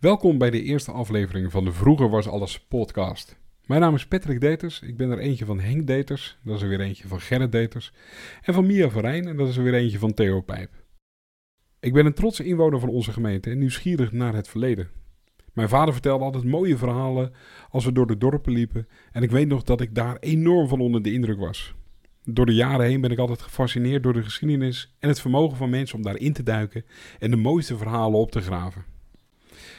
Welkom bij de eerste aflevering van de Vroeger was alles podcast. Mijn naam is Patrick Deters. Ik ben er eentje van Henk Deters. Dat is er weer eentje van Gerrit Deters. En van Mia Verijn. En dat is er weer eentje van Theo Pijp. Ik ben een trotse inwoner van onze gemeente en nieuwsgierig naar het verleden. Mijn vader vertelde altijd mooie verhalen als we door de dorpen liepen. En ik weet nog dat ik daar enorm van onder de indruk was. Door de jaren heen ben ik altijd gefascineerd door de geschiedenis en het vermogen van mensen om daarin te duiken en de mooiste verhalen op te graven.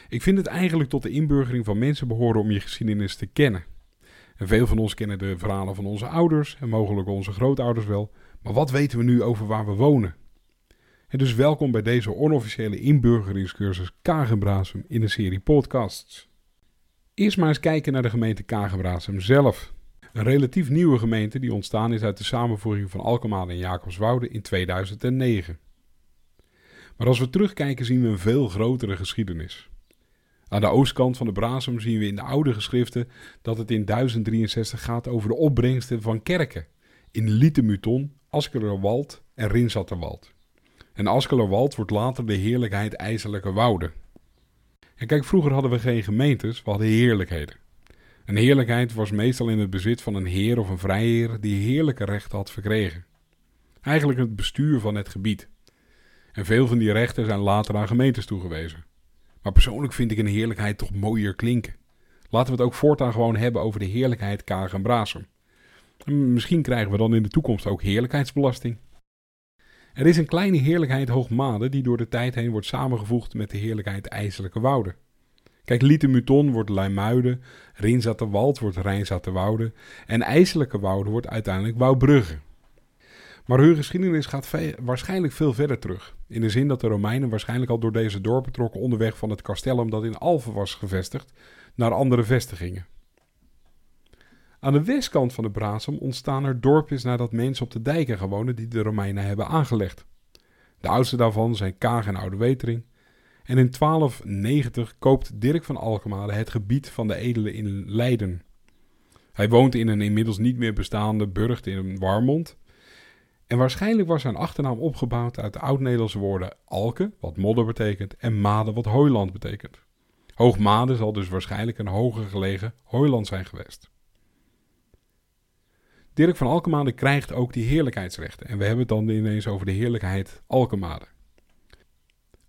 Ik vind het eigenlijk tot de inburgering van mensen behoren om je geschiedenis te kennen. En veel van ons kennen de verhalen van onze ouders en mogelijk onze grootouders wel, maar wat weten we nu over waar we wonen? En dus welkom bij deze onofficiële inburgeringscursus Kagenbrasem in een serie podcasts. Eerst maar eens kijken naar de gemeente Kagenbrasem zelf. Een relatief nieuwe gemeente die ontstaan is uit de samenvoeging van Alkmaar en Jacobswoude in 2009. Maar als we terugkijken zien we een veel grotere geschiedenis. Aan de oostkant van de Brasem zien we in de oude geschriften dat het in 1063 gaat over de opbrengsten van kerken in Lietemuton, Askelerwald en Rinsatterwald. En Askelerwald wordt later de heerlijkheid IJzerlijke Wouden. En kijk, vroeger hadden we geen gemeentes, we hadden heerlijkheden. Een heerlijkheid was meestal in het bezit van een heer of een vrijheer die heerlijke rechten had verkregen. Eigenlijk het bestuur van het gebied. En veel van die rechten zijn later aan gemeentes toegewezen. Maar persoonlijk vind ik een heerlijkheid toch mooier klinken. Laten we het ook voortaan gewoon hebben over de heerlijkheid Kaag en Brasem. En misschien krijgen we dan in de toekomst ook heerlijkheidsbelasting. Er is een kleine heerlijkheid Hoogmade die door de tijd heen wordt samengevoegd met de heerlijkheid IJselijke Wouden. Kijk, Lietemuton wordt Leimuiden, Rinzaterwald wordt Rijnzaterwoude en IJselijke Wouden wordt uiteindelijk Wouwbrugge. Maar hun geschiedenis gaat waarschijnlijk veel verder terug. In de zin dat de Romeinen waarschijnlijk al door deze dorpen trokken onderweg van het castellum dat in Alphen was gevestigd naar andere vestigingen. Aan de westkant van de Brasem ontstaan er dorpjes nadat mensen op de dijken gewonnen die de Romeinen hebben aangelegd. De oudste daarvan zijn Kaag en Oude Wetering. En in 1290 koopt Dirk van Alkemade het gebied van de edelen in Leiden. Hij woont in een inmiddels niet meer bestaande burcht in Warmond en waarschijnlijk was zijn achternaam opgebouwd uit de oud-Nederlandse woorden alke, wat modder betekent, en made, wat hooiland betekent. Hoogmade zal dus waarschijnlijk een hoger gelegen hooiland zijn geweest. Dirk van Alkemade krijgt ook die heerlijkheidsrechten. En we hebben het dan ineens over de heerlijkheid Alkemade.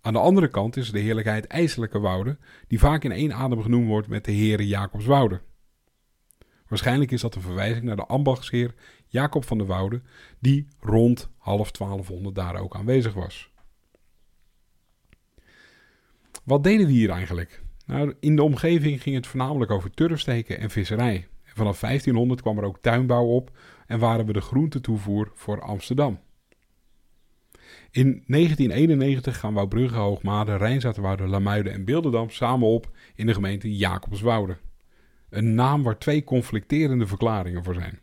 Aan de andere kant is de heerlijkheid IJselijke Wouden, die vaak in één adem genoemd wordt met de heren Jacobswoude. Waarschijnlijk is dat een verwijzing naar de ambachtsheer Jacob van der Woude, die rond half 1200 daar ook aanwezig was. Wat deden we hier eigenlijk? Nou, in de omgeving ging het voornamelijk over turfsteken en visserij. Vanaf 1500 kwam er ook tuinbouw op en waren we de groentetoevoer voor Amsterdam. In 1991 gaan Wouwbrugge, Hoogmade, Rijnzaterwoude, Lamuiden en Beelderdam samen op in de gemeente Jacobswoude. Een naam waar twee conflicterende verklaringen voor zijn.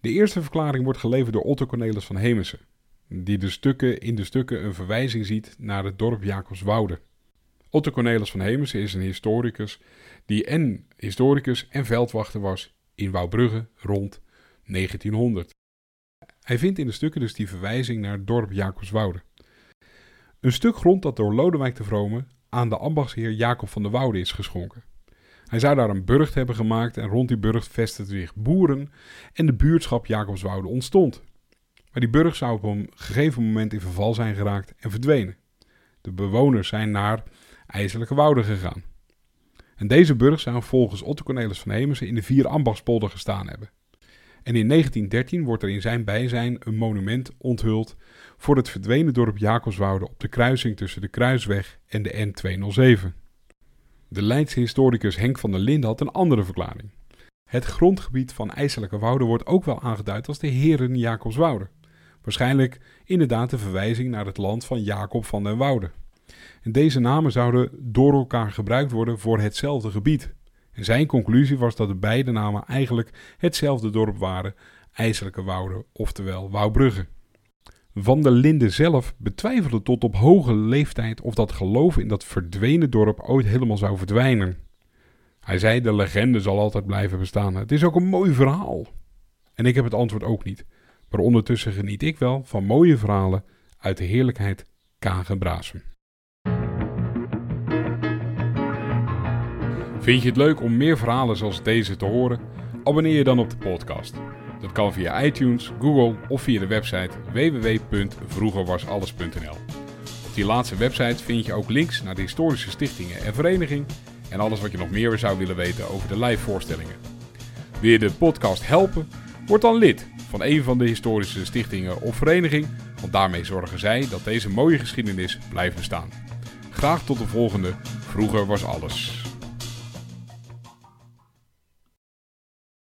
De eerste verklaring wordt geleverd door Otto Cornelis van Hemessen, die de stukken, in de stukken een verwijzing ziet naar het dorp Jacobswoude. Otto Cornelis van Hemessen is een historicus die en historicus en veldwachter was in Wouwbrugge rond 1900. Hij vindt in de stukken dus die verwijzing naar het dorp Jacobswoude. Een stuk grond dat door Lodewijk de Vrome aan de ambachtsheer Jacob van der Woude is geschonken. Hij zou daar een burcht hebben gemaakt en rond die burcht vestigden zich boeren en de buurtschap Jacobswoude ontstond. Maar die burcht zou op een gegeven moment in verval zijn geraakt en verdwenen. De bewoners zijn naar IJzerlijke Wouden gegaan. En deze burcht zou volgens Otto Cornelis van Hemessen in de vier ambachtspolder gestaan hebben. En in 1913 wordt er in zijn bijzijn een monument onthuld voor het verdwenen dorp Jacobswoude op de kruising tussen de Kruisweg en de N207. De Leidse historicus Henk van der Linden had een andere verklaring. Het grondgebied van IJselijke Wouden wordt ook wel aangeduid als de Heren Jacobswoude. Waarschijnlijk inderdaad een verwijzing naar het land van Jacob van den Woude. En deze namen zouden door elkaar gebruikt worden voor hetzelfde gebied. En zijn conclusie was dat de beide namen eigenlijk hetzelfde dorp waren, IJselijke Wouden, oftewel Wouwbrugge. Van der Linden zelf betwijfelde tot op hoge leeftijd of dat geloof in dat verdwenen dorp ooit helemaal zou verdwijnen. Hij zei: De legende zal altijd blijven bestaan. Het is ook een mooi verhaal. En ik heb het antwoord ook niet. Maar ondertussen geniet ik wel van mooie verhalen uit de heerlijkheid Kagenbraasen. Vind je het leuk om meer verhalen zoals deze te horen? Abonneer je dan op de podcast. Dat kan via iTunes, Google of via de website www.vroegerwasalles.nl. Op die laatste website vind je ook links naar de historische stichtingen en vereniging en alles wat je nog meer zou willen weten over de live voorstellingen. Wil je de podcast helpen? Word dan lid van een van de historische stichtingen of vereniging, want daarmee zorgen zij dat deze mooie geschiedenis blijft bestaan. Graag tot de volgende. Vroeger was alles.